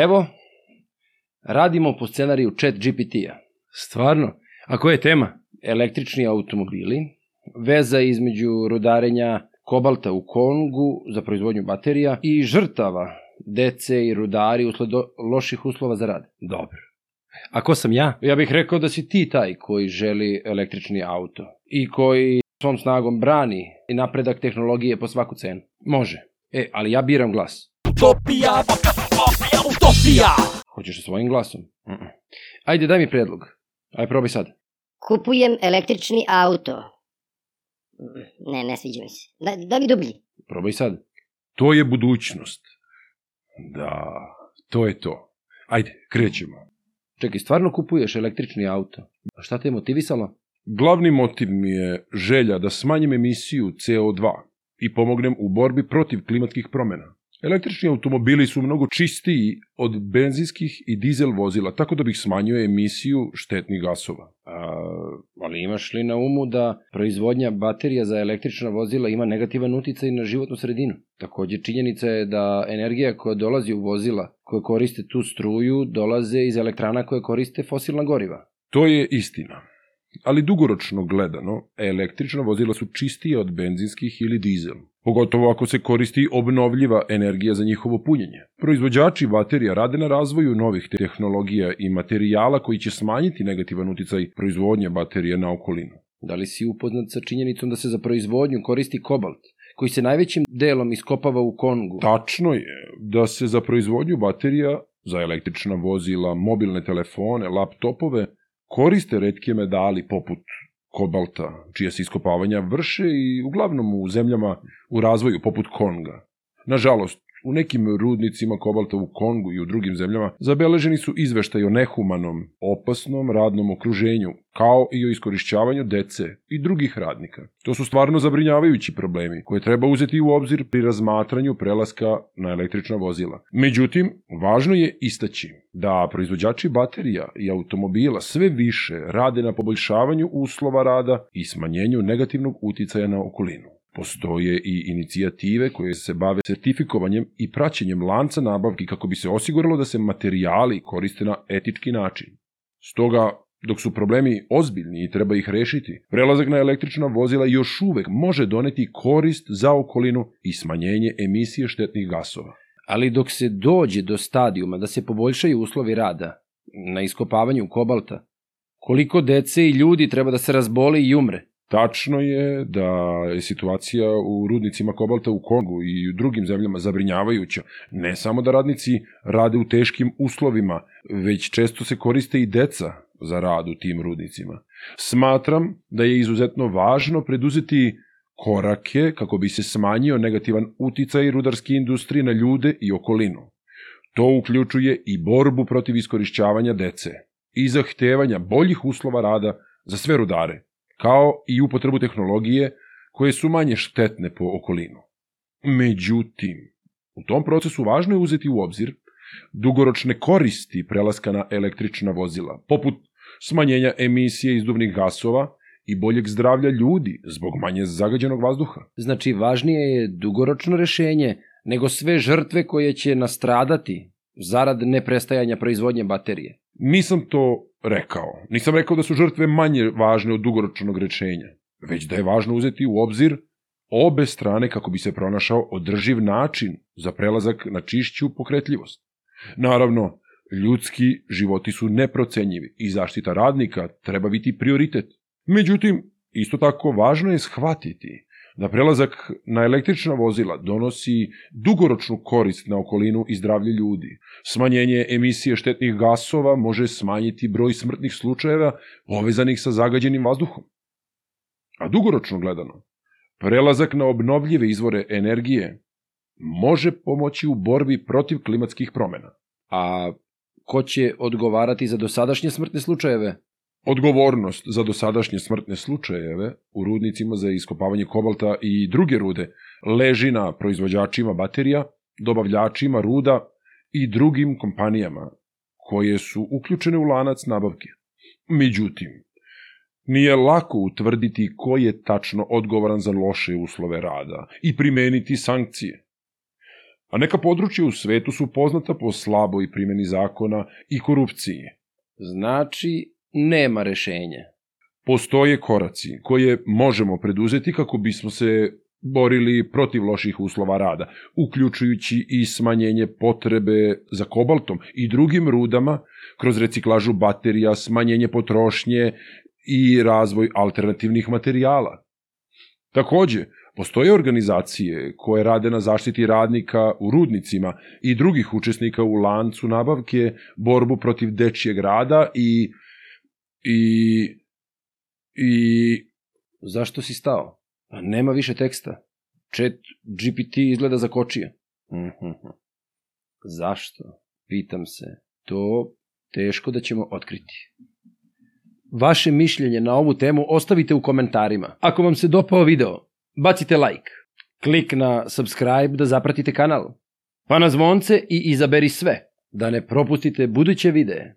Evo, radimo po scenariju chat GPT-a. Stvarno? A koja je tema? Električni automobili, veza između rudarenja kobalta u Kongu za proizvodnju baterija i žrtava dece i rudari usled loših uslova za rad. Dobro. A ko sam ja? Ja bih rekao da si ti taj koji želi električni auto i koji svom snagom brani i napredak tehnologije po svaku cenu. Može. E, ali ja biram glas. Utopija, utopija, utopija! Hoćeš sa svojim glasom? Mm -mm. Ajde, daj mi predlog. Ajde, probaj sad. Kupujem električni auto. Ne, ne sviđa mi se. Da, da mi dublji. Probaj sad. To je budućnost. Da, to je to. Ajde, krećemo. Čekaj, stvarno kupuješ električni auto? A šta te je motivisalo? Glavni motiv mi je želja da smanjim emisiju CO2 i pomognem u borbi protiv klimatskih promena. Električni automobili su mnogo čistiji od benzinskih i dizel vozila, tako da bih smanjio emisiju štetnih gasova. A, ali imaš li na umu da proizvodnja baterija za električna vozila ima negativan uticaj na životnu sredinu? Takođe, činjenica je da energija koja dolazi u vozila koje koriste tu struju dolaze iz elektrana koje koriste fosilna goriva. To je istina. Ali dugoročno gledano, električna vozila su čistije od benzinskih ili dizel pogotovo ako se koristi obnovljiva energija za njihovo punjenje. Proizvođači baterija rade na razvoju novih tehnologija i materijala koji će smanjiti negativan uticaj proizvodnje baterije na okolinu. Da li si upoznat sa činjenicom da se za proizvodnju koristi kobalt, koji se najvećim delom iskopava u Kongu? Tačno je da se za proizvodnju baterija za električna vozila, mobilne telefone, laptopove koriste redke medali poput kobalta, čija se iskopavanja vrše i uglavnom u zemljama u razvoju poput Konga. Nažalost, U nekim rudnicima kobalta u Kongu i u drugim zemljama zabeleženi su izveštaj o nehumanom, opasnom radnom okruženju, kao i o iskorišćavanju dece i drugih radnika. To su stvarno zabrinjavajući problemi koje treba uzeti u obzir pri razmatranju prelaska na električna vozila. Međutim, važno je istaći da proizvođači baterija i automobila sve više rade na poboljšavanju uslova rada i smanjenju negativnog uticaja na okolinu. Postoje i inicijative koje se bave sertifikovanjem i praćenjem lanca nabavki kako bi se osiguralo da se materijali koriste na etički način. Stoga, dok su problemi ozbiljni i treba ih rešiti, prelazak na električna vozila još uvek može doneti korist za okolinu i smanjenje emisije štetnih gasova. Ali dok se dođe do stadijuma da se poboljšaju uslovi rada na iskopavanju kobalta, koliko dece i ljudi treba da se razboli i umre? Tačno je da je situacija u rudnicima kobalta u Kongu i u drugim zemljama zabrinjavajuća. Ne samo da radnici rade u teškim uslovima, već često se koriste i deca za rad u tim rudnicima. Smatram da je izuzetno važno preduzeti korake kako bi se smanjio negativan uticaj rudarske industrije na ljude i okolinu. To uključuje i borbu protiv iskorišćavanja dece i zahtevanja boljih uslova rada za sve rudare, kao i upotrebu tehnologije koje su manje štetne po okolinu. Međutim, u tom procesu važno je uzeti u obzir dugoročne koristi prelaska na električna vozila, poput smanjenja emisije izduvnih gasova i boljeg zdravlja ljudi zbog manje zagađenog vazduha. Znači, važnije je dugoročno rešenje nego sve žrtve koje će nastradati zarad neprestajanja proizvodnje baterije. Nisam to rekao. Nisam rekao da su žrtve manje važne od dugoročnog rečenja, već da je važno uzeti u obzir obe strane kako bi se pronašao održiv način za prelazak na čišću pokretljivost. Naravno, ljudski životi su neprocenjivi i zaštita radnika treba biti prioritet. Međutim, isto tako važno je shvatiti da prelazak na električna vozila donosi dugoročnu korist na okolinu i zdravlje ljudi. Smanjenje emisije štetnih gasova može smanjiti broj smrtnih slučajeva povezanih sa zagađenim vazduhom. A dugoročno gledano, prelazak na obnovljive izvore energije može pomoći u borbi protiv klimatskih promena. A ko će odgovarati za dosadašnje smrtne slučajeve? Odgovornost za dosadašnje smrtne slučajeve u rudnicima za iskopavanje kobalta i druge rude leži na proizvođačima baterija, dobavljačima ruda i drugim kompanijama koje su uključene u lanac nabavke. Međutim, nije lako utvrditi ko je tačno odgovoran za loše uslove rada i primeniti sankcije. A neka područja u svetu su poznata po slaboj primjeni zakona i korupciji. Znači, nema rešenja. Postoje koraci koje možemo preduzeti kako bismo se borili protiv loših uslova rada, uključujući i smanjenje potrebe za kobaltom i drugim rudama kroz reciklažu baterija, smanjenje potrošnje i razvoj alternativnih materijala. Takođe, postoje organizacije koje rade na zaštiti radnika u rudnicima i drugih učesnika u lancu nabavke, borbu protiv dečijeg rada i i i Zašto si stao? Pa nema više teksta. Chat GPT izgleda zakočio. Mhm. Zašto? Pitam se. To teško da ćemo otkriti. Vaše mišljenje na ovu temu ostavite u komentarima. Ako vam se dopao video, bacite like. Klik na subscribe da zapratite kanal. Pa na zvonce i izaberi sve, da ne propustite buduće videe.